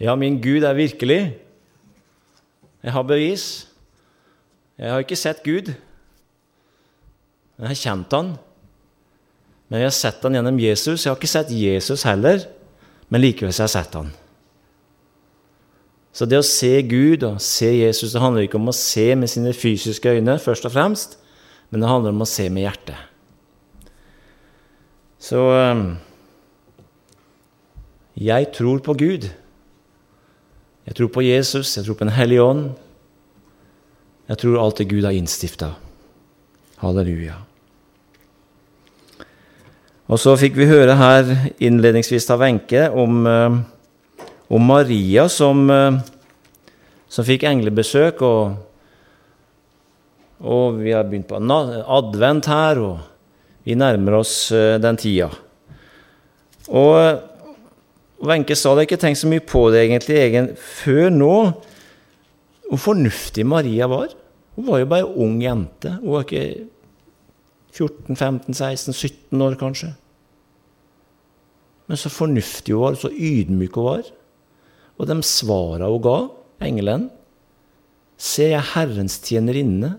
Ja, min Gud er virkelig. Jeg har bevis. Jeg har ikke sett Gud. Jeg har kjent han. Men jeg har sett han gjennom Jesus. Jeg har ikke sett Jesus heller, men likevel har jeg sett han. Så det å se Gud og se Jesus det handler ikke om å se med sine fysiske øyne, først og fremst, men det handler om å se med hjertet. Så ehm, jeg tror på Gud. Jeg tror på Jesus, jeg tror på Den hellige ånd. Jeg tror alt det Gud har innstifta. Halleluja. Og så fikk vi høre her innledningsvis av Wenche om, ehm, om, Maria som, ehm, som fikk englebesøk. Og, og vi har begynt på advent her, og vi nærmer oss eh, den tida. Og Wenche sa det, ikke tenkt så mye på det egentlig egen, før nå, hvor fornuftig Maria var. Hun var jo bare ei ung jente. Hun var ikke 14-15-16-17 år, kanskje. Men så fornuftig hun var, så ydmyk hun var. Og de svara hun ga, engelen Ser jeg er Herrens tjenerinne.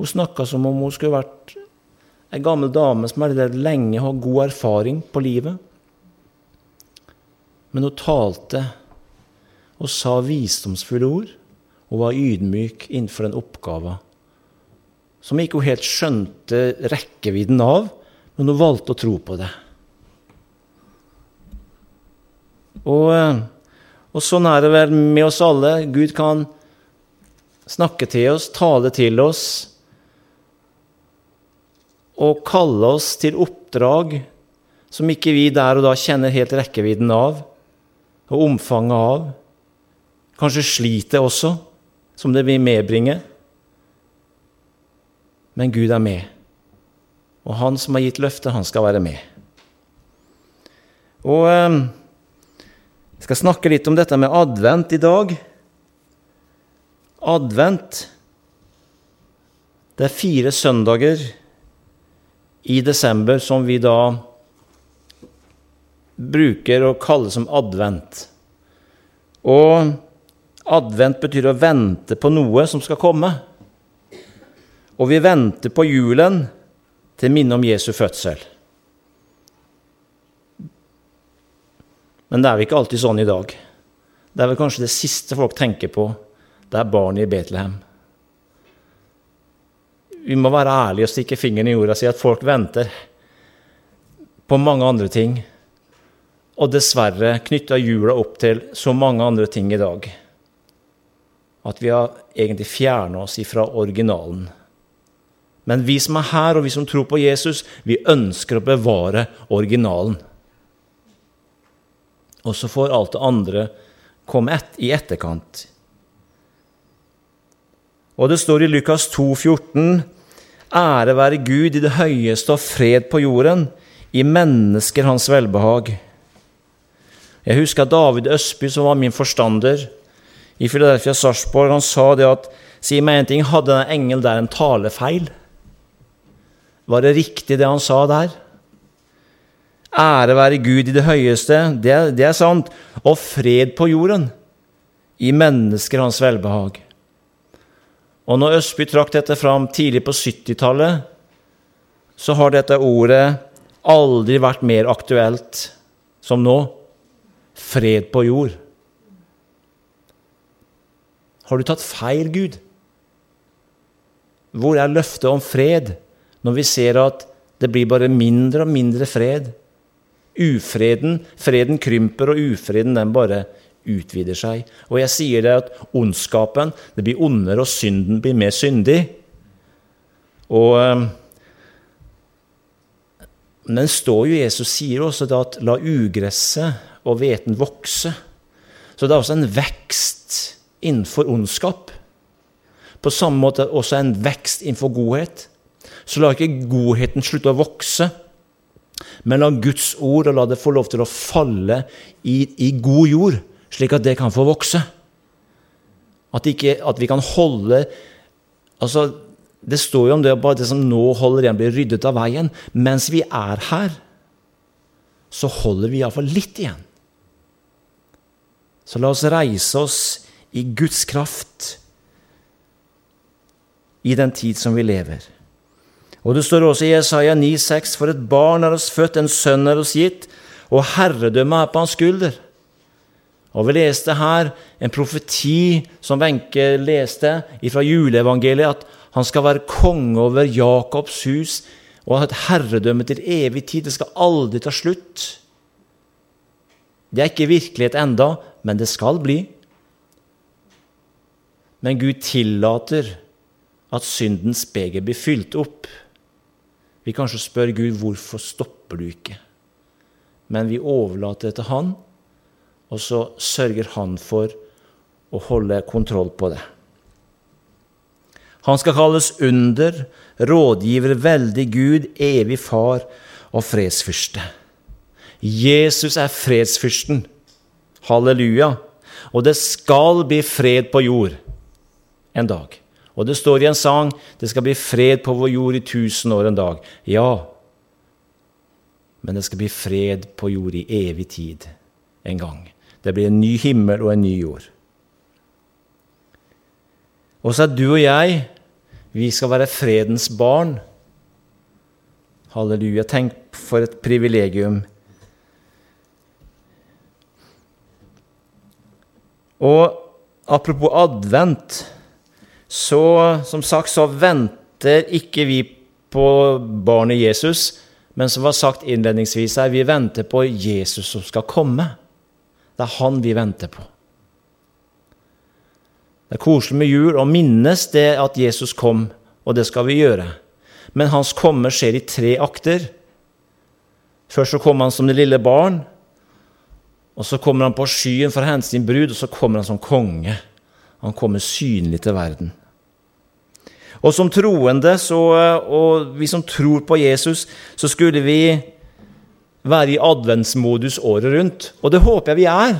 Hun snakka som om hun skulle vært ei gammel dame som har levd lenge har god erfaring på livet. Men hun talte og sa visdomsfulle ord. og var ydmyk innenfor den oppgava som ikke hun helt skjønte rekkevidden av, men hun valgte å tro på det. Og, og sånn er det vel med oss alle. Gud kan snakke til oss, tale til oss og kalle oss til oppdrag som ikke vi der og da kjenner helt rekkevidden av og omfanget av. Kanskje slitet også, som det vil medbringe. Men Gud er med, og Han som har gitt løftet, han skal være med. Og eh, Jeg skal snakke litt om dette med advent i dag. Advent Det er fire søndager i desember som vi da bruker å kalle som advent. Og advent betyr å vente på noe som skal komme. Og vi venter på julen til minne om Jesu fødsel. Men det er vel ikke alltid sånn i dag. Det er vel kanskje det siste folk tenker på. Det er barnet i Betlehem. Vi må være ærlige og stikke fingeren i jorda og si at folk venter på mange andre ting og dessverre knytta jula opp til så mange andre ting i dag at vi har egentlig fjerna oss ifra originalen. Men vi som er her, og vi som tror på Jesus, vi ønsker å bevare originalen. Og så får alt det andre komme et, i etterkant. Og det står i Lukas 2, 14, Ære være Gud i det høyeste og fred på jorden, i mennesker hans velbehag. Jeg husker David Østby, som var min forstander i Philadelphia Sarpsborg, han sa det at Si meg en ting, hadde den engel der en talefeil? Var det riktig, det han sa der? Ære være Gud i det høyeste, det, det er sant, og fred på jorden, i mennesker hans velbehag. Og når Østby trakk dette fram tidlig på 70-tallet, så har dette ordet aldri vært mer aktuelt som nå fred på jord. Har du tatt feil, Gud? Hvor er løftet om fred når vi ser at det blir bare mindre og mindre fred? Ufreden, freden krymper, og ufreden den bare utvider seg. Og jeg sier det at ondskapen det blir ondere, og synden blir mer syndig. Og eh, Men står jo Jesus sier også at la ugresset og hveten vokse. Så det er også en vekst innenfor ondskap. På samme måte også en vekst innenfor godhet. Så la ikke godheten slutte å vokse, men la Guds ord og la det få lov til å falle i, i god jord, slik at det kan få vokse. At, ikke, at vi kan holde altså, Det står jo om det bare det som nå holder igjen, blir ryddet av veien. Mens vi er her, så holder vi iallfall litt igjen. Så la oss reise oss i Guds kraft i den tid som vi lever. Og det står også i Jesaja 9,6.: For et barn er oss født, en sønn er oss gitt, og herredømmet er på hans skulder. Og Vi leste her en profeti som Wenche leste fra juleevangeliet, at han skal være konge over Jakobs hus og ha et herredømme til evig tid. Det skal aldri ta slutt. Det er ikke virkelighet enda, men det skal bli. Men Gud tillater at syndens beger blir fylt opp. Vi kanskje spør Gud hvorfor stopper du ikke? Men vi overlater det til Han, og så sørger Han for å holde kontroll på det. Han skal kalles under, rådgiver, veldig Gud, evig far og fredsfyrste. Jesus er fredsfyrsten. Halleluja. Og det skal bli fred på jord en dag. Og det står i en sang det skal bli fred på vår jord i tusen år en dag. Ja, men det skal bli fred på jord i evig tid en gang. Det blir en ny himmel og en ny jord. Og så er du og jeg vi skal være fredens barn. Halleluja. Tenk for et privilegium. Og apropos advent så som sagt så venter ikke vi på barnet Jesus, men som var sagt innledningsvis her, vi venter på Jesus som skal komme. Det er han vi venter på. Det er koselig med jul og minnes det at Jesus kom, og det skal vi gjøre. Men hans komme skjer i tre akter. Først så kommer han som det lille barn. Og så kommer han på skyen for å hente sin brud, og så kommer han som konge. Han kommer synlig til verden. Og som troende, så, og vi som tror på Jesus, så skulle vi være i adventsmodus året rundt. Og det håper jeg vi er.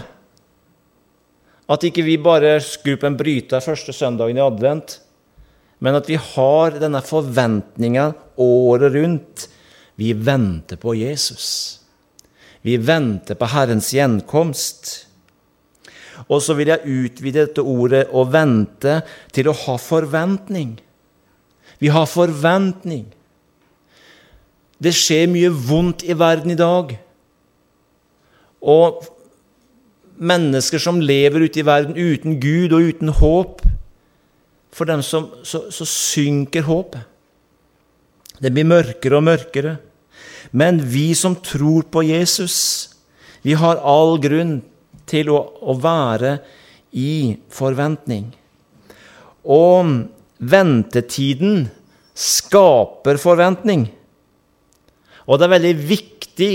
At ikke vi bare skrur på en bryter første søndagen i advent, men at vi har denne forventninga året rundt. Vi venter på Jesus. Vi venter på Herrens gjenkomst. Og så vil jeg utvide dette ordet 'å vente' til å ha forventning. Vi har forventning. Det skjer mye vondt i verden i dag. Og mennesker som lever ute i verden uten Gud og uten håp For dem som, så, så synker håpet. Det blir mørkere og mørkere. Men vi som tror på Jesus, vi har all grunn til å, å være i forventning. Og ventetiden skaper forventning. Og det er veldig viktig,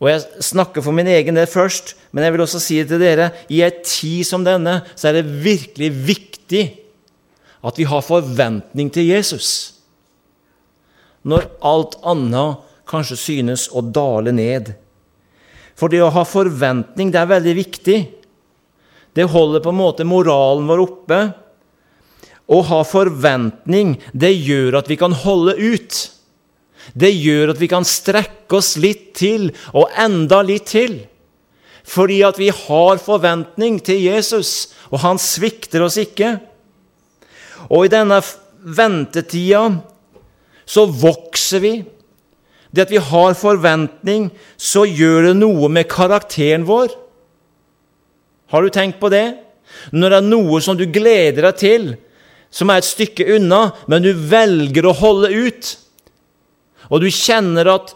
og jeg snakker for min egen del først, men jeg vil også si det til dere, i ei tid som denne så er det virkelig viktig at vi har forventning til Jesus. Når alt annet kanskje synes å dale ned. For det å ha forventning, det er veldig viktig. Det holder på en måte moralen vår oppe. Å ha forventning, det gjør at vi kan holde ut. Det gjør at vi kan strekke oss litt til, og enda litt til. Fordi at vi har forventning til Jesus, og han svikter oss ikke. Og i denne ventetida så vokser vi. Det at vi har forventning, så gjør det noe med karakteren vår. Har du tenkt på det? Når det er noe som du gleder deg til, som er et stykke unna, men du velger å holde ut. Og du kjenner at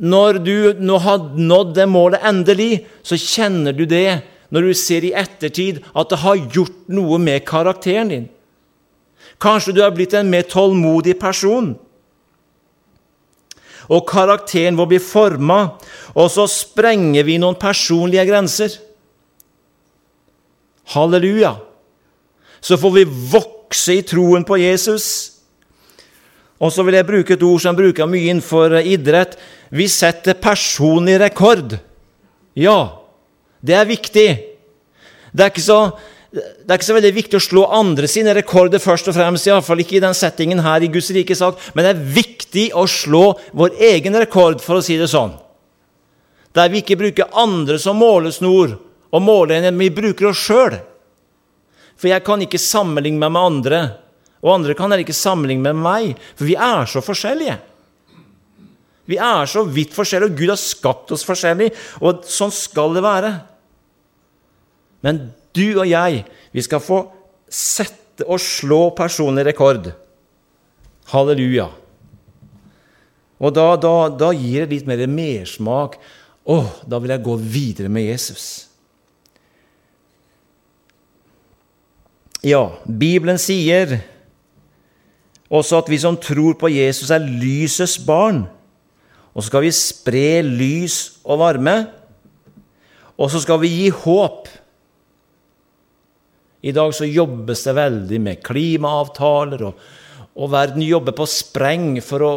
når du nå har nådd det målet endelig, så kjenner du det når du ser i ettertid at det har gjort noe med karakteren din. Kanskje du har blitt en mer tålmodig person. Og karakteren vår blir forma, og så sprenger vi noen personlige grenser. Halleluja! Så får vi vokse i troen på Jesus. Og så vil jeg bruke et ord som jeg bruker mye innenfor idrett. Vi setter personlig rekord. Ja, det er viktig. Det er ikke så, det er ikke så veldig viktig å slå andre sine rekorder først og fremst, iallfall ikke i den settingen her i Guds rike sak, men det er viktig å slå vår egen rekord, for å si det sånn. Der vi ikke bruker andre som målesnor og måleenhet, men vi bruker oss sjøl. For jeg kan ikke sammenligne meg med andre, og andre kan heller ikke sammenligne med meg, for vi er så forskjellige. Vi er så vidt forskjellige, og Gud har skapt oss forskjellig, og sånn skal det være. Men du og jeg, vi skal få sette og slå personlig rekord. Halleluja. Og da, da, da gir det litt mer mersmak. Å, da vil jeg gå videre med Jesus. Ja, Bibelen sier også at vi som tror på Jesus, er lysets barn. Og så skal vi spre lys og varme, og så skal vi gi håp. I dag så jobbes det veldig med klimaavtaler, og, og verden jobber på spreng for å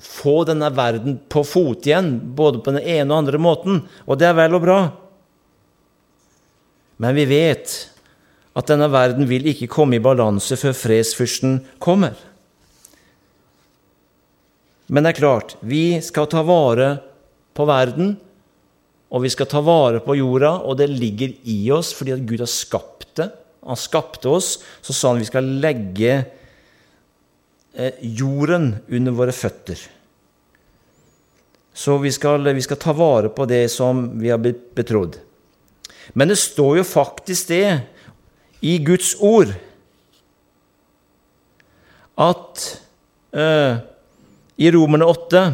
få denne verden på fot igjen, både på den ene og andre måten, og det er vel og bra. Men vi vet at denne verden vil ikke komme i balanse før fredsfyrsten kommer. Men det er klart, vi skal ta vare på verden, og vi skal ta vare på jorda, og det ligger i oss fordi at Gud har skapt det. Han skapte oss, så sa han vi skal legge eh, jorden under våre føtter. Så vi skal, vi skal ta vare på det som vi har blitt betrodd. Men det står jo faktisk det i Guds ord at eh, i Romerne 8,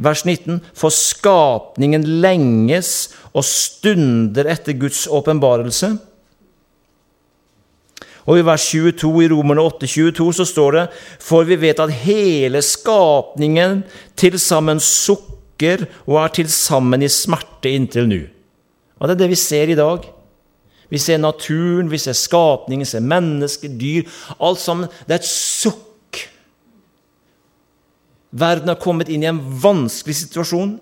vers 19, for skapningen lenges og stunder etter Guds åpenbarelse. Og i vers 22 i Romerne 8, 22 så står det For vi vet at hele skapningen til sammen sukker og er til sammen i smerte inntil nå. Og det er det vi ser i dag. Vi ser naturen, vi ser skapningen, vi ser mennesker, dyr Alt sammen. Det er et sukk Verden har kommet inn i en vanskelig situasjon.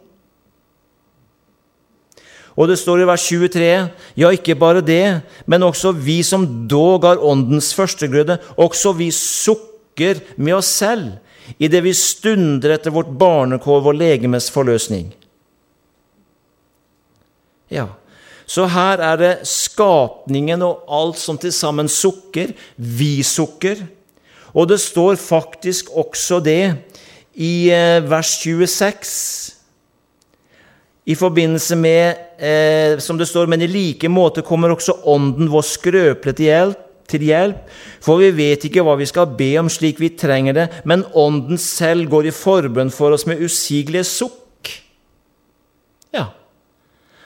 Og det står i vers 23.: Ja, ikke bare det, men også vi som dog har åndens førstegrøde, også vi sukker med oss selv idet vi stunder etter vårt barnekår, vår legemes forløsning. Ja, så her er det skapningen og alt som til sammen sukker. Vi sukker. Og det står faktisk også det i eh, vers 26 i forbindelse med, eh, som det står, men i like måte kommer også Ånden vår skrøpelig hjelp, til hjelp, for vi vet ikke hva vi skal be om slik vi trenger det, men Ånden selv går i forbønn for oss med usigelige sukk. Ja,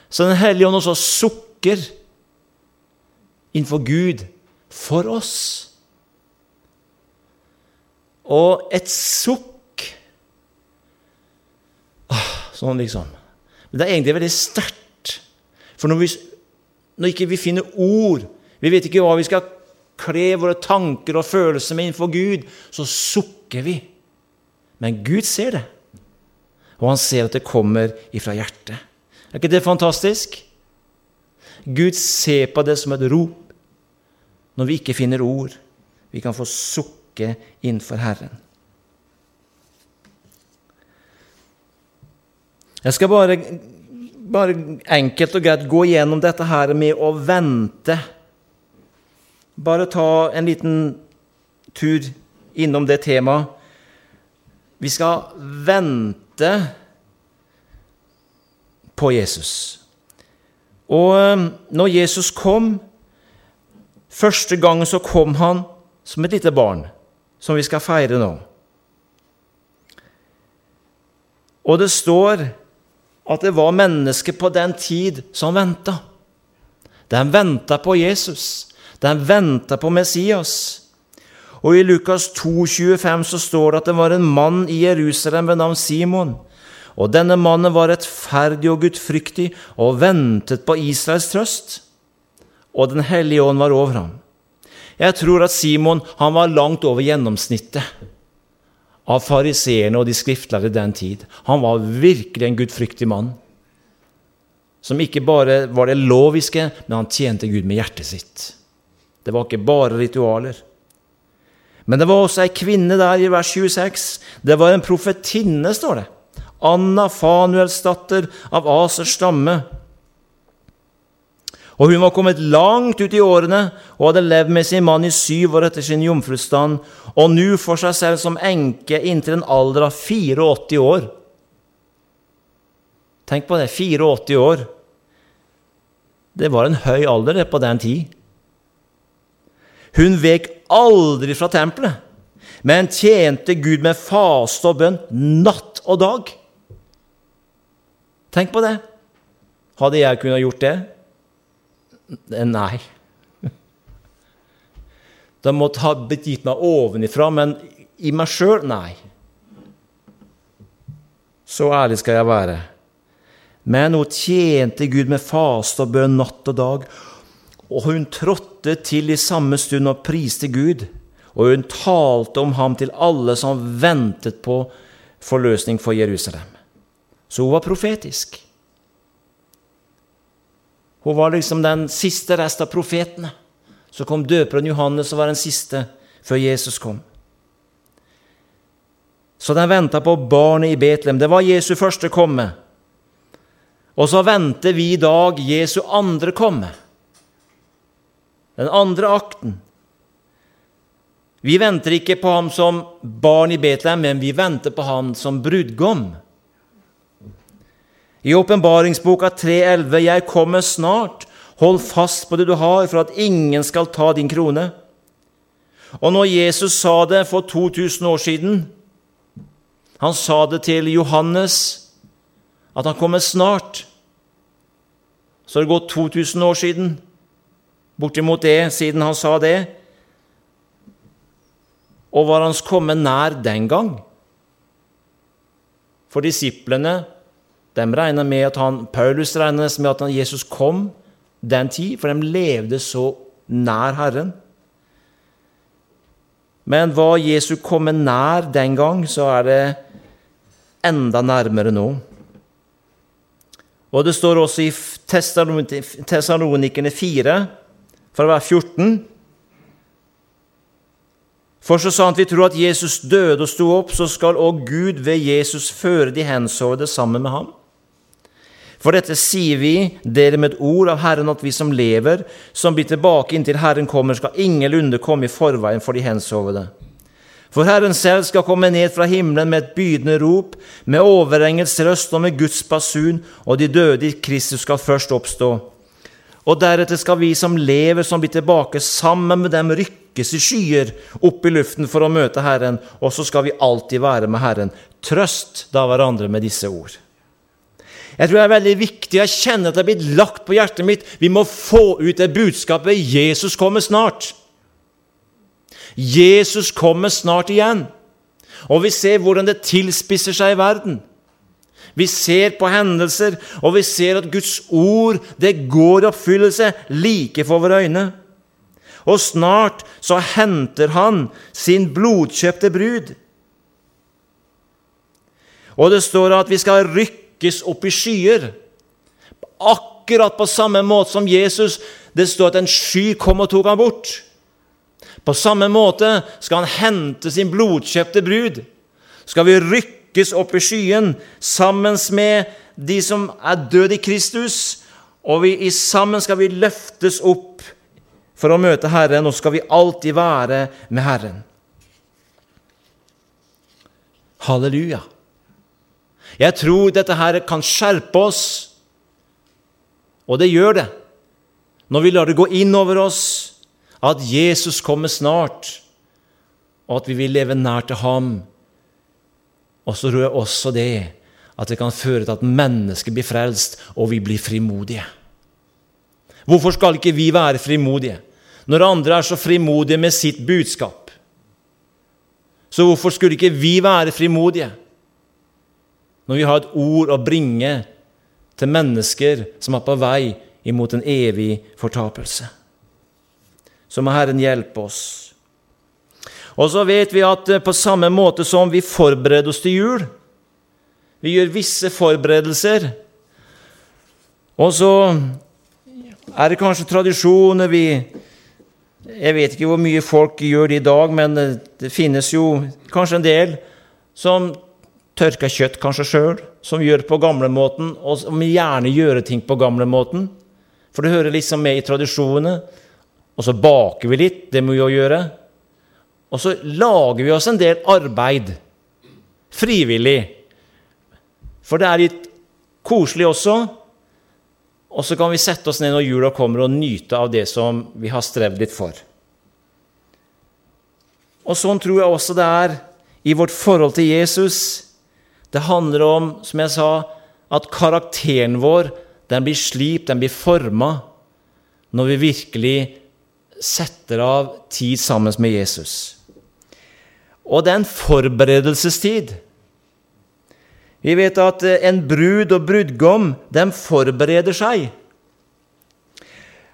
så Den hellige ånd også sukker innenfor Gud for oss. Og et sukk Sånn liksom. Det er egentlig veldig sterkt. For når vi, når ikke vi finner ord, vi vet ikke hva vi skal kle våre tanker og følelser med innenfor Gud, så sukker vi. Men Gud ser det, og han ser at det kommer ifra hjertet. Er ikke det fantastisk? Gud ser på det som et rop når vi ikke finner ord. Vi kan få sukke innenfor Herren. Jeg skal bare, bare enkelt og greit gå gjennom dette her med å vente. Bare ta en liten tur innom det temaet. Vi skal vente på Jesus. Og eh, når Jesus kom Første gangen så kom han som et lite barn, som vi skal feire nå. Og det står at det var mennesker på den tid som venta. De venta på Jesus. De venta på Messias. Og I Lukas 2, 25 så står det at det var en mann i Jerusalem ved navn Simon. Og denne mannen var rettferdig og gudfryktig og ventet på Israels trøst. Og Den hellige ånd var over ham. Jeg tror at Simon han var langt over gjennomsnittet av fariseerne og de skriftlærde den tid. Han var virkelig en gudfryktig mann. Som ikke bare var det loviske, men han tjente Gud med hjertet sitt. Det var ikke bare ritualer. Men det var også ei kvinne der i vers 26. Det var en profetinne, står det. Anna Fanuels datter av Asers stamme. Og hun var kommet langt ut i årene og hadde levd med sin mann i syv år etter sin jomfrustand, og nå for seg selv som enke inntil en alder av 84 år. Tenk på det 84 år. Det var en høy alder det på den tid. Hun vek aldri fra tempelet, men tjente Gud med faste og bønn natt og dag. Tenk på det. Hadde jeg kunnet gjort det? Nei. Det måtte ha blitt gitt meg ovenifra, men i meg sjøl nei. Så ærlig skal jeg være. Men hun tjente Gud med faste og bønn natt og dag. Og hun trådte til i samme stund og priste Gud. Og hun talte om ham til alle som ventet på forløsning for Jerusalem. Så hun var profetisk. Hun var liksom den siste rest av profetene. Så kom døperen Johannes og var den siste før Jesus kom. Så den venta på barnet i Betlehem. Det var Jesu første komme. Og så venter vi i dag Jesu andre komme. Den andre akten. Vi venter ikke på ham som barn i Betlehem, men vi venter på ham som brudgom. I åpenbaringsboka 3.11.: Jeg kommer snart, hold fast på det du har, for at ingen skal ta din krone. Og når Jesus sa det for 2000 år siden Han sa det til Johannes at han kommer snart. Så har det gått 2000 år siden, bortimot det, siden han sa det. Og var hans komme nær den gang? For disiplene de regna med at han, Paulus regnet med at Jesus kom den tid, for de levde så nær Herren. Men var Jesus kommet nær den gang, så er det enda nærmere nå. Og det står også i Tessalonikerne 4, fra vers 14 For så sant vi tror at Jesus døde og sto opp, så skal òg Gud ved Jesus føre de hensovne sammen med ham. For dette sier vi dere med et ord av Herren, at vi som lever, som blir tilbake inntil Herren kommer, skal ingenlunde komme i forveien for de hensovne. For Herren selv skal komme ned fra himmelen med et bydende rop, med overengels røst og med Guds basun, og de døde i Kristus skal først oppstå. Og deretter skal vi som lever, som blir tilbake, sammen med dem rykkes i skyer opp i luften for å møte Herren, og så skal vi alltid være med Herren. Trøst da hverandre med disse ord. Jeg tror det er veldig viktig. Jeg kjenner at det er blitt lagt på hjertet mitt. Vi må få ut det budskapet. Jesus kommer snart. Jesus kommer snart igjen. Og vi ser hvordan det tilspisser seg i verden. Vi ser på hendelser, og vi ser at Guds ord det går i oppfyllelse like for våre øyne. Og snart så henter han sin blodkjøpte brud. Og det står at vi skal rykkes opp i skyer. Akkurat på samme måte som Jesus. Det står at en sky kom og tok ham bort. På samme måte skal han hente sin blodkjøpte brud. Skal vi rykkes opp i skyen sammen med de som er døde i Kristus, og vi, sammen skal vi løftes opp for å møte Herren, og skal vi alltid være med Herren. Halleluja. Jeg tror dette her kan skjerpe oss, og det gjør det, når vi lar det gå inn over oss at Jesus kommer snart, og at vi vil leve nær til ham. Og så tror jeg også det at det kan føre til at mennesket blir frelst, og vi blir frimodige. Hvorfor skal ikke vi være frimodige når andre er så frimodige med sitt budskap? Så hvorfor skulle ikke vi være frimodige når vi har et ord å bringe til mennesker som er på vei imot en evig fortapelse? så må Herren hjelpe oss. Og så vet vi at eh, på samme måte som vi forbereder oss til jul Vi gjør visse forberedelser. Og så er det kanskje tradisjoner vi Jeg vet ikke hvor mye folk gjør det i dag, men eh, det finnes jo kanskje en del som tørker kjøtt kanskje sjøl, som gjør på gamlemåten, og som gjerne gjør ting på gamlemåten. for det hører liksom med i tradisjonene. Og så baker vi litt, det må vi jo gjøre. Og så lager vi oss en del arbeid frivillig. For det er litt koselig også. Og så kan vi sette oss ned når jula kommer, og nyte av det som vi har strevd litt for. Og sånn tror jeg også det er i vårt forhold til Jesus. Det handler om, som jeg sa, at karakteren vår den blir slipt, den blir forma, når vi virkelig setter av tid sammen med Jesus. Og det er en forberedelsestid. Vi vet at eh, en brud og brudgom de forbereder seg.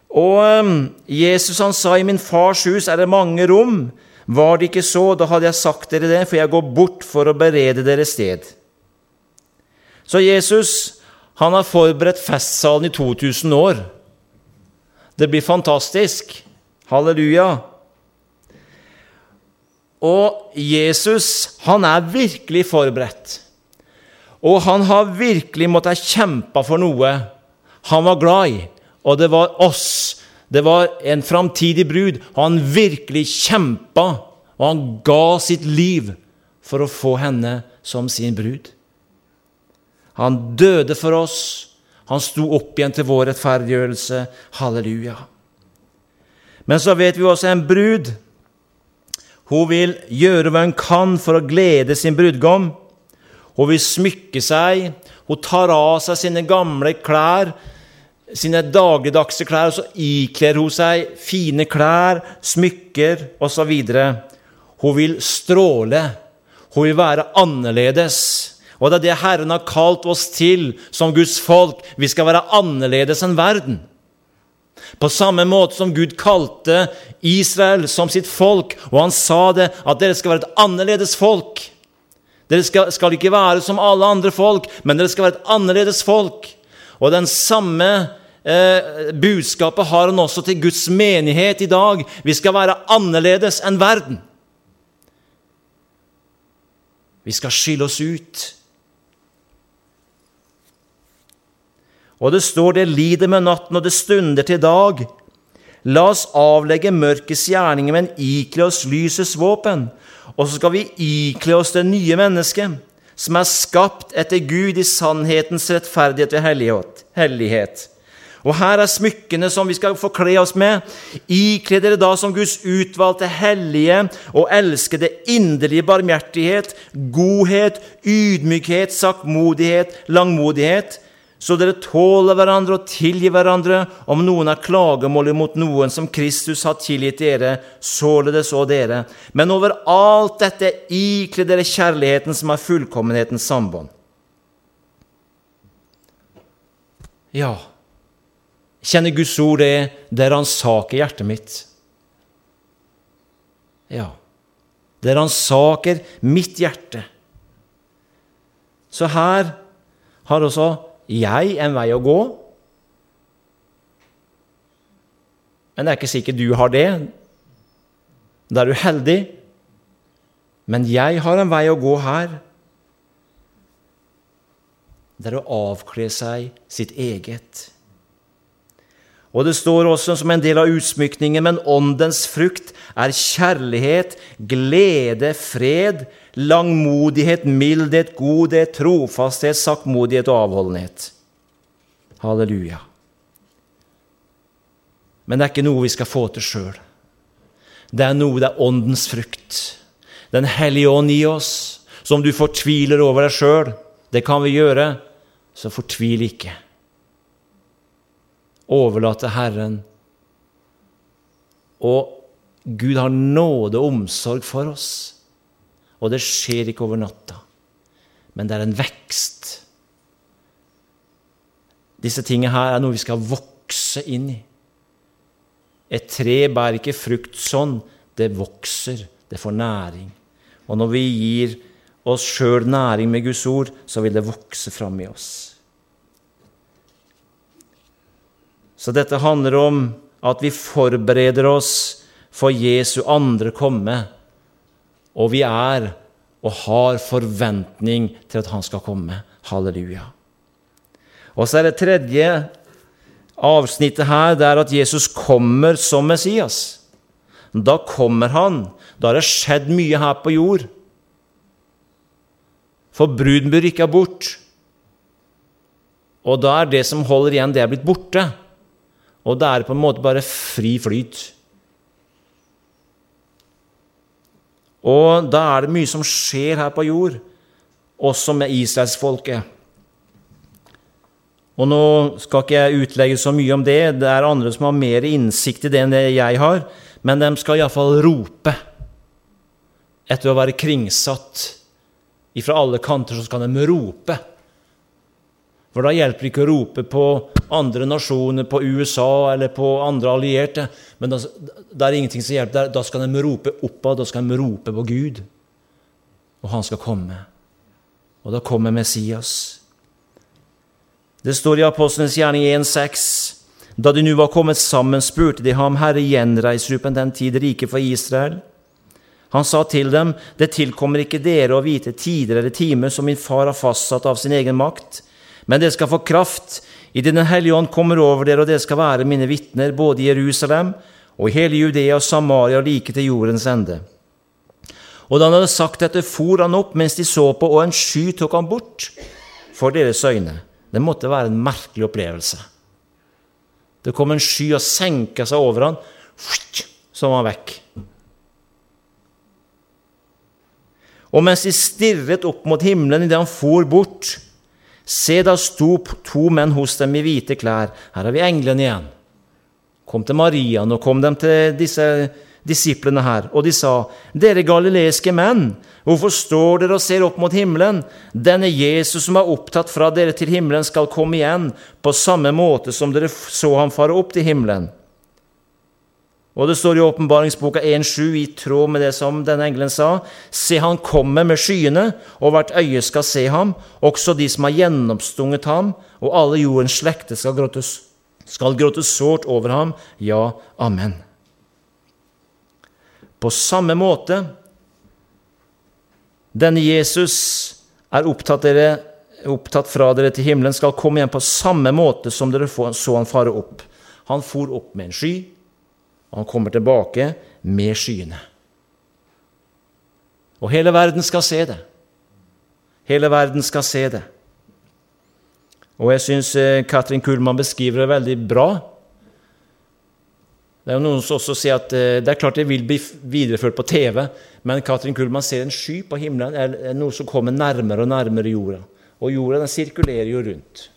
Og eh, Jesus han sa i min fars hus er det mange rom. Var det ikke så, da hadde jeg sagt dere det, for jeg går bort for å berede dere sted. Så Jesus han har forberedt festsalen i 2000 år. Det blir fantastisk. Halleluja. Og Jesus, han er virkelig forberedt. Og han har virkelig måttet kjempe for noe han var glad i, og det var oss. Det var en framtidig brud. Han virkelig kjempa, og han ga sitt liv for å få henne som sin brud. Han døde for oss. Han sto opp igjen til vår rettferdiggjørelse. Halleluja. Men så vet vi også en brud. Hun vil gjøre hva hun kan for å glede sin brudgom. Hun vil smykke seg. Hun tar av seg sine gamle klær, sine dagligdagse klær, og så ikler hun seg fine klær, smykker osv. Hun vil stråle. Hun vil være annerledes. Og det er det Herren har kalt oss til som Guds folk. Vi skal være annerledes enn verden. På samme måte som Gud kalte Israel som sitt folk, og han sa det, at dere skal være et annerledes folk. Dere skal, skal, ikke være som alle andre folk, men dere skal være et annerledes folk. Og den samme eh, budskapet har han også til Guds menighet i dag. Vi skal være annerledes enn verden. Vi skal skille oss ut. Og det står det lider med natten, og det stunder til dag. La oss avlegge mørkets gjerninger, men ikle oss lysets våpen. Og så skal vi ikle oss det nye mennesket, som er skapt etter Gud i sannhetens rettferdighet ved hellighet. Og her er smykkene som vi skal forkle oss med. Ikle dere da som Guds utvalgte hellige og elskede inderlige barmhjertighet, godhet, ydmykhet, saktmodighet, langmodighet så dere tåler hverandre og tilgir hverandre om noen har klagemål mot noen som Kristus har tilgitt dere, således og dere. Men over alt dette ikle dere kjærligheten som er fullkommenhetens sambånd. Ja, kjenner Guds ord det, det ransaker hjertet mitt. Ja, det ransaker mitt hjerte. Så her har også jeg en vei å gå. Men det er ikke sikkert du har det. Da er du heldig. Men jeg har en vei å gå her. Det er å avkle seg sitt eget. Og det står også som en del av utsmykningen, men åndens frukt er kjærlighet, glede, fred, langmodighet, mildhet, godhet, trofasthet, saktmodighet og avholdenhet. Halleluja. Men det er ikke noe vi skal få til sjøl. Det er noe, det er åndens frukt. Den hellige ånd i oss. som du fortviler over deg sjøl, det kan vi gjøre, så fortvil ikke overlate Herren. Og Gud har nåde og omsorg for oss. Og det skjer ikke over natta, men det er en vekst. Disse tingene her er noe vi skal vokse inn i. Et tre bærer ikke frukt sånn. Det vokser, det får næring. Og når vi gir oss sjøl næring med Guds ord, så vil det vokse fram i oss. Så dette handler om at vi forbereder oss for Jesu andre komme, og vi er og har forventning til at han skal komme. Halleluja. Og så er det tredje avsnittet her, det er at Jesus kommer som Messias. Da kommer han. Da har det skjedd mye her på jord. For bruden blir rykka bort. Og da er det som holder igjen, det er blitt borte. Og da er det på en måte bare fri flyt. Og da er det mye som skjer her på jord, også med israelsfolket. Og nå skal ikke jeg utlegge så mye om det, det er andre som har mer innsikt i det enn det jeg har, men de skal iallfall rope etter å være kringsatt. Ifra alle kanter så skal de rope. For da hjelper det ikke å rope på andre nasjoner, på USA eller på andre allierte. Men da, da er ingenting som hjelper. Da skal de rope oppad, da skal de rope på Gud. Og han skal komme. Og da kommer Messias. Det står i Apostlenes gjerning 1,6.: Da de nå var kommet sammen, spurte de ham, Herre, gjenreiser du på den tid riket for Israel? Han sa til dem, Det tilkommer ikke dere å vite tider eller timer som min far har fastsatt av sin egen makt, men dere skal få kraft idet Den hellige ånd kommer over dere, og dere skal være mine vitner både i Jerusalem og i hele Judea og Samaria og like til jordens ende. Og da han hadde sagt dette, for han opp mens de så på, og en sky tok han bort for deres øyne. Det måtte være en merkelig opplevelse. Det kom en sky og senka seg over han, så var han vekk. Og mens de stirret opp mot himmelen idet han for bort, se, da sto to menn hos dem i hvite klær. Her har vi englene igjen. Kom til Maria, nå kom de til disse disiplene her, og de sa, Dere galileiske menn, hvorfor står dere og ser opp mot himmelen? Denne Jesus som er opptatt fra dere til himmelen, skal komme igjen, på samme måte som dere så ham fare opp til himmelen. Og det står i åpenbaringsboka 1.7, i tråd med det som denne engelen sa, Se, han kommer med skyene, og hvert øye skal se ham, også de som har gjennomstunget ham, og alle jordens slekter skal gråtes, skal gråte sårt over ham. Ja, amen. På samme måte denne Jesus er opptatt, dere, opptatt, fra dere til himmelen, skal komme igjen på samme måte som dere så han fare opp. Han for opp med en sky, og han kommer tilbake med skyene. Og hele verden skal se det. Hele verden skal se det. Og jeg syns eh, Katrin Kuhlmann beskriver det veldig bra det er jo Noen som også sier at eh, det er klart det vil bli videreført på TV, men Katrin Kullmann ser en sky på himmelen, eller noe som kommer nærmere og nærmere jorda. Og jorda den sirkulerer jo rundt.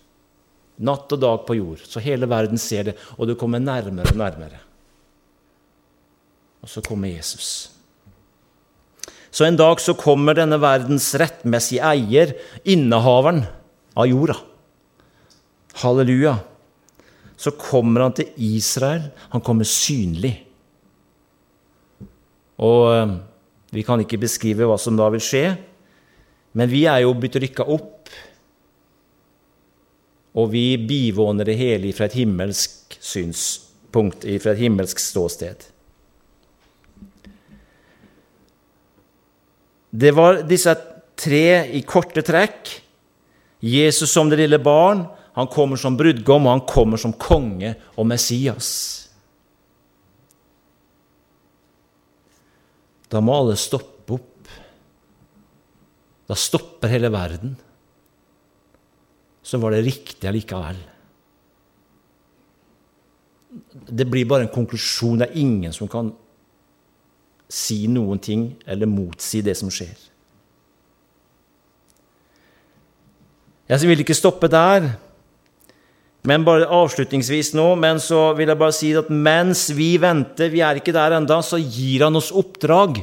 Natt og dag på jord. Så hele verden ser det, og det kommer nærmere og nærmere. Og så kommer Jesus. Så en dag så kommer denne verdens rettmessige eier, innehaveren av jorda. Halleluja så kommer han til Israel. Han kommer synlig. Og eh, vi kan ikke beskrive hva som da vil skje, men vi er jo blitt rykka opp, og vi bivåner det hele fra et himmelsk synspunkt, fra et himmelsk ståsted. Det var disse tre i korte trekk. Jesus som det lille barn, han kommer som brudgom, og han kommer som konge og Messias. Da må alle stoppe opp. Da stopper hele verden. Så var det riktig allikevel. Det blir bare en konklusjon. Det er ingen som kan si noen ting eller motsi det som skjer. Jeg vil ikke stoppe der. Men bare avslutningsvis nå, men så vil jeg bare si at mens vi venter, vi er ikke der enda, så gir han oss oppdrag.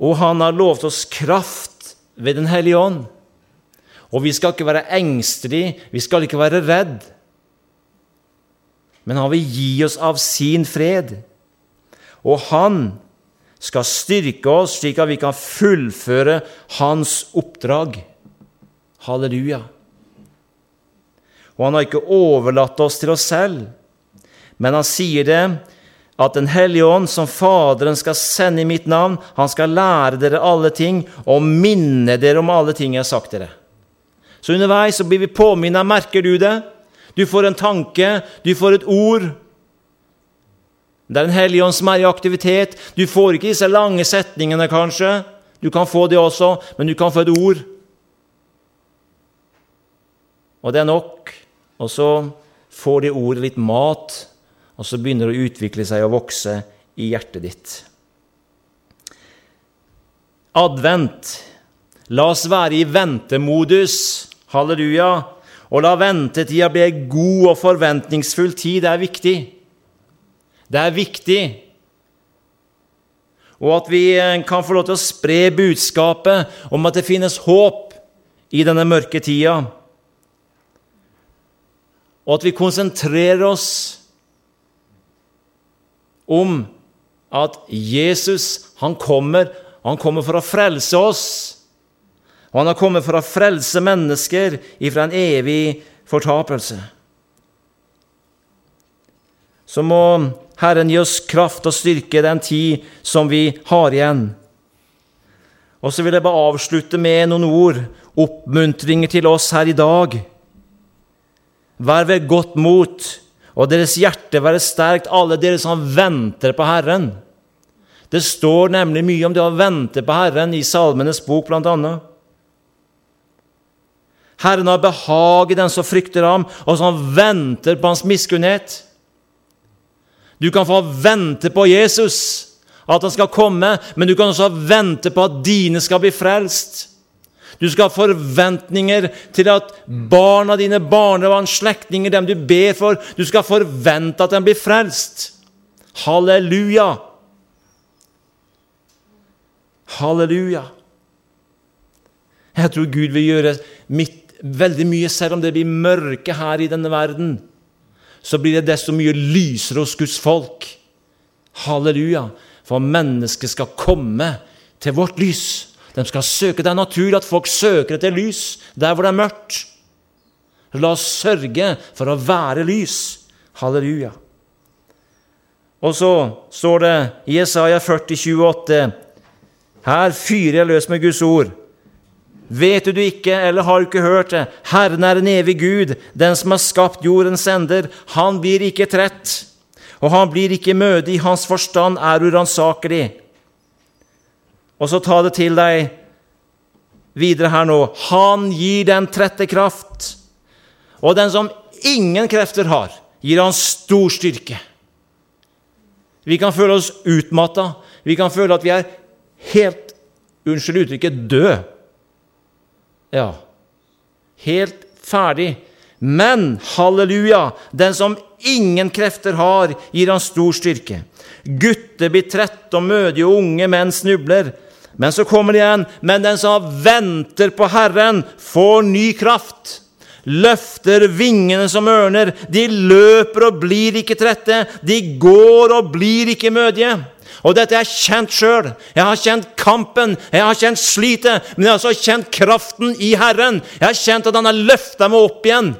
Og han har lovet oss kraft ved Den hellige ånd. Og vi skal ikke være engstelige, vi skal ikke være redd. Men han vil gi oss av sin fred. Og han skal styrke oss slik at vi kan fullføre hans oppdrag. Halleluja. Og han har ikke overlatt oss til oss selv, men han sier det at Den hellige ånd, som Faderen skal sende i mitt navn, han skal lære dere alle ting og minne dere om alle ting jeg har sagt dere. Så underveis så blir vi påminnet. Merker du det? Du får en tanke, du får et ord. Det er Den hellige ånd som er i aktivitet. Du får ikke disse lange setningene, kanskje. Du kan få det også, men du kan få et ord. Og det er nok. Og så får det ordet litt mat, og så begynner det å utvikle seg og vokse i hjertet ditt. Advent. La oss være i ventemodus. Halleluja. Og la ventetida bli ei god og forventningsfull tid. Det er viktig. Det er viktig. Og at vi eh, kan få lov til å spre budskapet om at det finnes håp i denne mørke tida. Og at vi konsentrerer oss om at Jesus, han kommer, han kommer for å frelse oss. Og han har kommet for å frelse mennesker ifra en evig fortapelse. Så må Herren gi oss kraft og styrke den tid som vi har igjen. Og så vil jeg bare avslutte med noen ord, oppmuntringer til oss her i dag. Vær ved godt mot, og deres hjerte være sterkt, alle dere som venter på Herren. Det står nemlig mye om det å vente på Herren i Salmenes bok, blant annet. Herren har behag i den som frykter ham, og som venter på hans miskunnhet. Du kan få vente på Jesus, at han skal komme, men du kan også vente på at dine skal bli frelst. Du skal ha forventninger til at barna dine, barnebarn, slektninger, dem du ber for Du skal forvente at de blir frelst. Halleluja! Halleluja! Jeg tror Gud vil gjøre mitt, veldig mye, selv om det blir mørke her i denne verden så blir det desto mye lysere hos Guds folk. Halleluja! For mennesket skal komme til vårt lys. De skal søke. Det er naturlig at folk søker etter lys der hvor det er mørkt. La oss sørge for å være lys. Halleluja. Og så står det i Jesaja 40, 28, Her fyrer jeg løs med Guds ord. Vet du ikke, eller har du ikke hørt det? Herren er en evig Gud, den som har skapt jordens ender. Han blir ikke trett, og han blir ikke mødig. Hans forstand er uransakelig. Og så ta det til deg videre her nå. Han gir den trette kraft. Og den som ingen krefter har, gir han stor styrke. Vi kan føle oss utmatta. Vi kan føle at vi er helt Unnskyld uttrykket død ja, helt ferdig. Men halleluja, den som ingen krefter har, gir han stor styrke. Gutter blir trette og mødige, og unge menn snubler. Men så kommer det igjen. Men den som venter på Herren, får ny kraft. Løfter vingene som ørner. De løper og blir ikke trette. De går og blir ikke mødige. Og dette er kjent sjøl. Jeg har kjent kampen, jeg har kjent slitet, men jeg har også kjent kraften i Herren. Jeg har kjent at Han har løfta meg opp igjen.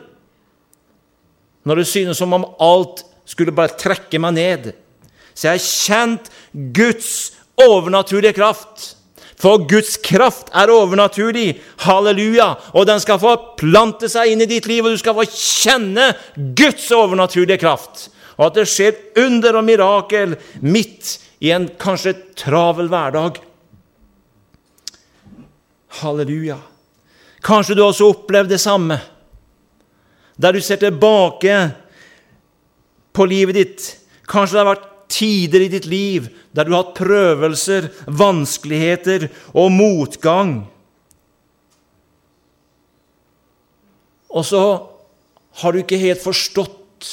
Når det synes som om alt skulle bare trekke meg ned. Så jeg har kjent Guds overnaturlige kraft. For Guds kraft er overnaturlig. Halleluja! Og den skal få plante seg inn i ditt liv, og du skal få kjenne Guds overnaturlige kraft. Og at det skjer under og mirakel midt i en kanskje travel hverdag. Halleluja. Kanskje du også opplevde det samme, der du ser tilbake på livet ditt. Kanskje det har vært tider i ditt liv der du har hatt prøvelser, vanskeligheter og motgang. Og så har du ikke helt forstått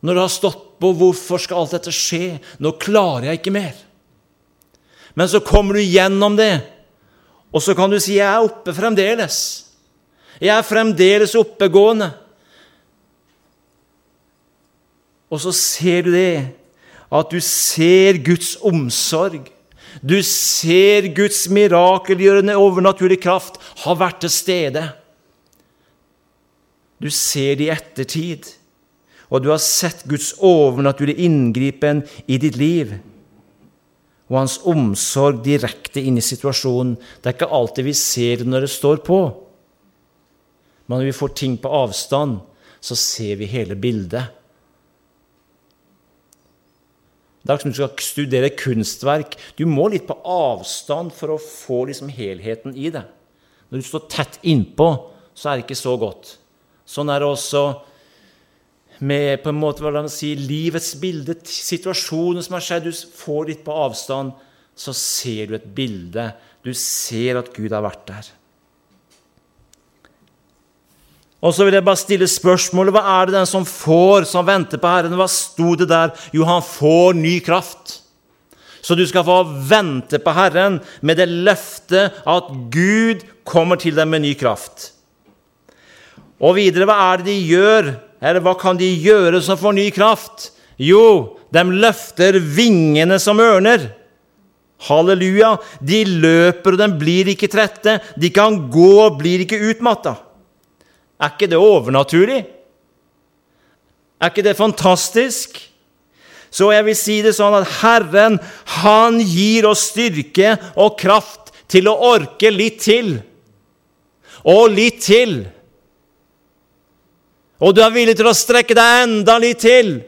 når du har stått på hvorfor skal alt dette skje, nå klarer jeg ikke mer. Men så kommer du gjennom det, og så kan du si 'Jeg er oppe fremdeles'. Jeg er fremdeles oppegående. Og så ser du det, at du ser Guds omsorg. Du ser Guds mirakelgjørende overnaturlige kraft har vært til stede. Du ser det i ettertid og du har sett Guds overnaturlige inngripen i ditt liv og hans omsorg direkte inn i situasjonen. Det er ikke alltid vi ser det når det står på. Men når vi får ting på avstand, så ser vi hele bildet. Det er som du skal studere kunstverk. Du må litt på avstand for å få liksom helheten i det. Når du står tett innpå, så er det ikke så godt. Sånn er det også med på en måte, hva si, livets bilde, situasjonen som har skjedd. Du får litt på avstand, så ser du et bilde. Du ser at Gud har vært der. Og så vil jeg bare stille spørsmålet hva er det den som får, som venter på Herren? Hva sto det der? Jo, han får ny kraft. Så du skal få vente på Herren med det løftet at Gud kommer til deg med ny kraft. Og videre, hva er det de gjør? Eller hva kan de gjøre som får ny kraft? Jo, de løfter vingene som ørner. Halleluja! De løper, og de blir ikke trette. De kan gå og blir ikke utmatta. Er ikke det overnaturlig? Er ikke det fantastisk? Så jeg vil si det sånn at Herren, han gir oss styrke og kraft til å orke litt til. Og litt til. Og du er villig til å strekke deg enda litt til.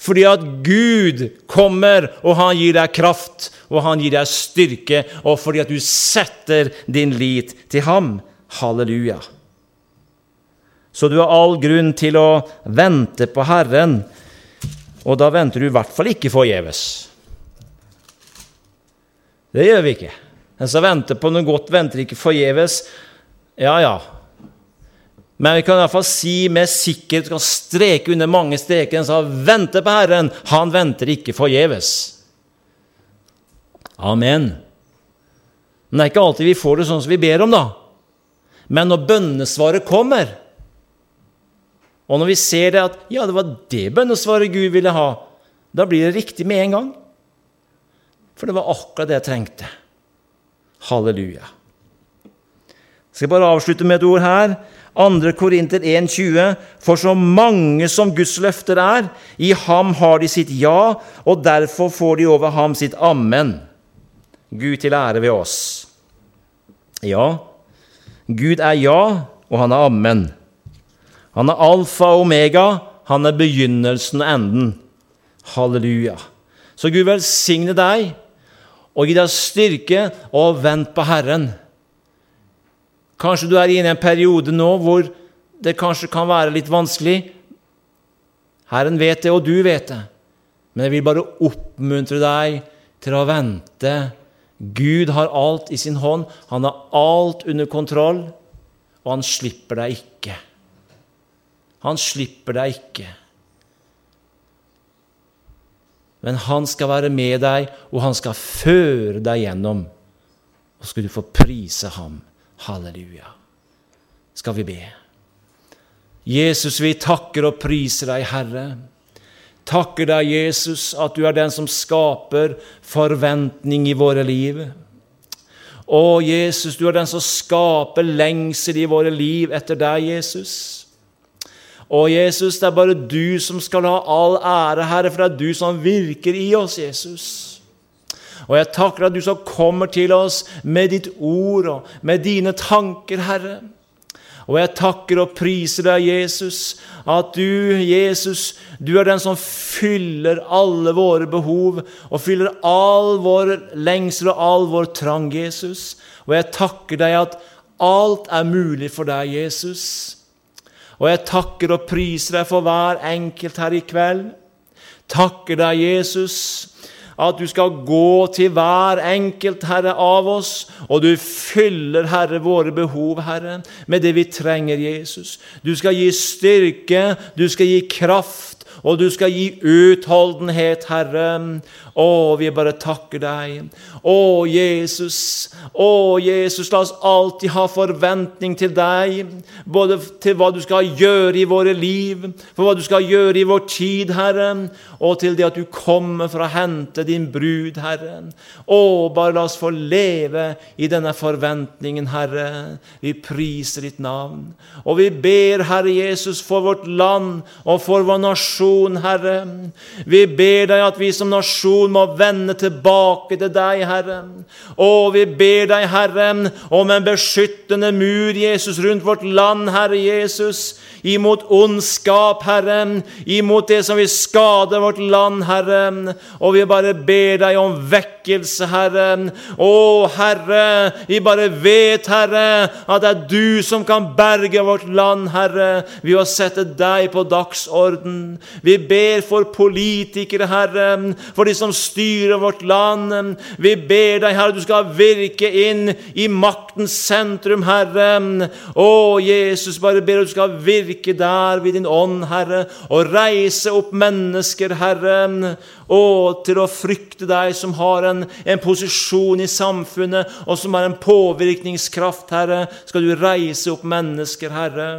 Fordi at Gud kommer, og han gir deg kraft, og han gir deg styrke, og fordi at du setter din lit til ham. Halleluja. Så du har all grunn til å vente på Herren, og da venter du i hvert fall ikke forgjeves. Det gjør vi ikke. Den som venter på noe godt, venter ikke forgjeves. Ja, ja. Men vi kan i hvert fall si med sikkerhet, kan streke under mange streker, den som venter på Herren, han venter ikke forgjeves. Amen. Men det er ikke alltid vi får det sånn som vi ber om, da. Men når bønnesvaret kommer, og når vi ser det at ja, det var det bønnesvaret Gud ville ha, da blir det riktig med en gang. For det var akkurat det jeg trengte. Halleluja. Jeg skal bare avslutte med et ord her. 2. Korinter 1,20.: For så mange som Guds løfter er, i ham har de sitt ja, og derfor får de over ham sitt amen. Gud til ære ved oss. Ja, Gud er ja, og han er amen. Han er alfa og omega. Han er begynnelsen og enden. Halleluja. Så Gud velsigne deg og gi deg styrke, og vent på Herren. Kanskje du er inne i en periode nå hvor det kanskje kan være litt vanskelig. Herren vet det, og du vet det. Men jeg vil bare oppmuntre deg til å vente. Gud har alt i sin hånd. Han har alt under kontroll, og han slipper deg ikke. Han slipper deg ikke. Men han skal være med deg, og han skal føre deg gjennom. Og skal du få prise ham. Halleluja. Skal vi be. Jesus, vi takker og priser deg, Herre. Takker deg, Jesus, at du er den som skaper forventning i våre liv. Å, Jesus, du er den som skaper lengsel i våre liv etter deg, Jesus. Å, Jesus, det er bare du som skal ha all ære, Herre, for det er du som virker i oss, Jesus. Og jeg takker at du som kommer til oss med ditt ord og med dine tanker, Herre. Og jeg takker og priser deg, Jesus, at du, Jesus, du er den som fyller alle våre behov og fyller all vår lengsel og all vår trang, Jesus. Og jeg takker deg at alt er mulig for deg, Jesus. Og jeg takker og priser deg for hver enkelt her i kveld. Takker deg, Jesus, at du skal gå til hver enkelt, Herre, av oss, og du fyller, Herre, våre behov, Herre, med det vi trenger, Jesus. Du skal gi styrke, du skal gi kraft, og du skal gi utholdenhet, Herre. Å, vi bare takker deg. Å, Jesus. Å, Jesus, la oss alltid ha forventning til deg, både til hva du skal gjøre i våre liv, for hva du skal gjøre i vår tid, Herre, og til det at du kommer for å hente din brud, Herre. Å, bare la oss få leve i denne forventningen, Herre. Vi priser ditt navn. Og vi ber, Herre Jesus, for vårt land og for vår nasjon nasjon, Herre. Vi ber deg at vi som nasjon må vende tilbake til deg, Herre. Og vi ber deg, Herre, om en beskyttende mur, Jesus, rundt vårt land, Herre Jesus imot ondskap, Herre, imot det som vil skade vårt land, Herre. Og vi bare ber deg om vekkelse, Herre. Å, Herre, vi bare vet, Herre, at det er du som kan berge vårt land, Herre, ved å sette deg på dagsorden. Vi ber for politikere, Herre, for de som styrer vårt land. Vi ber deg, Herre, du skal virke inn i maktens sentrum, Herre. Å, Jesus, bare ber du skal virke der ved din ånd, Herre, og reise opp mennesker, Herre, og til å frykte deg som har en, en posisjon i samfunnet, og som har en påvirkningskraft, Herre. Skal du reise opp mennesker, Herre?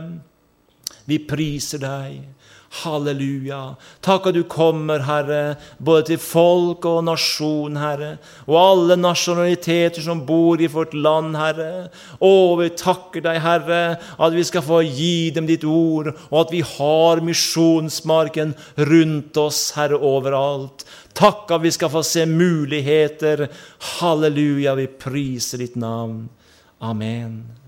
Vi priser deg. Halleluja. Takk at du kommer, Herre, både til folk og nasjon, Herre, og alle nasjonaliteter som bor i vårt land, Herre. Å, vi takker deg, Herre, at vi skal få gi dem ditt ord, og at vi har misjonsmarken rundt oss, Herre, overalt. Takk at vi skal få se muligheter. Halleluja, vi priser ditt navn. Amen.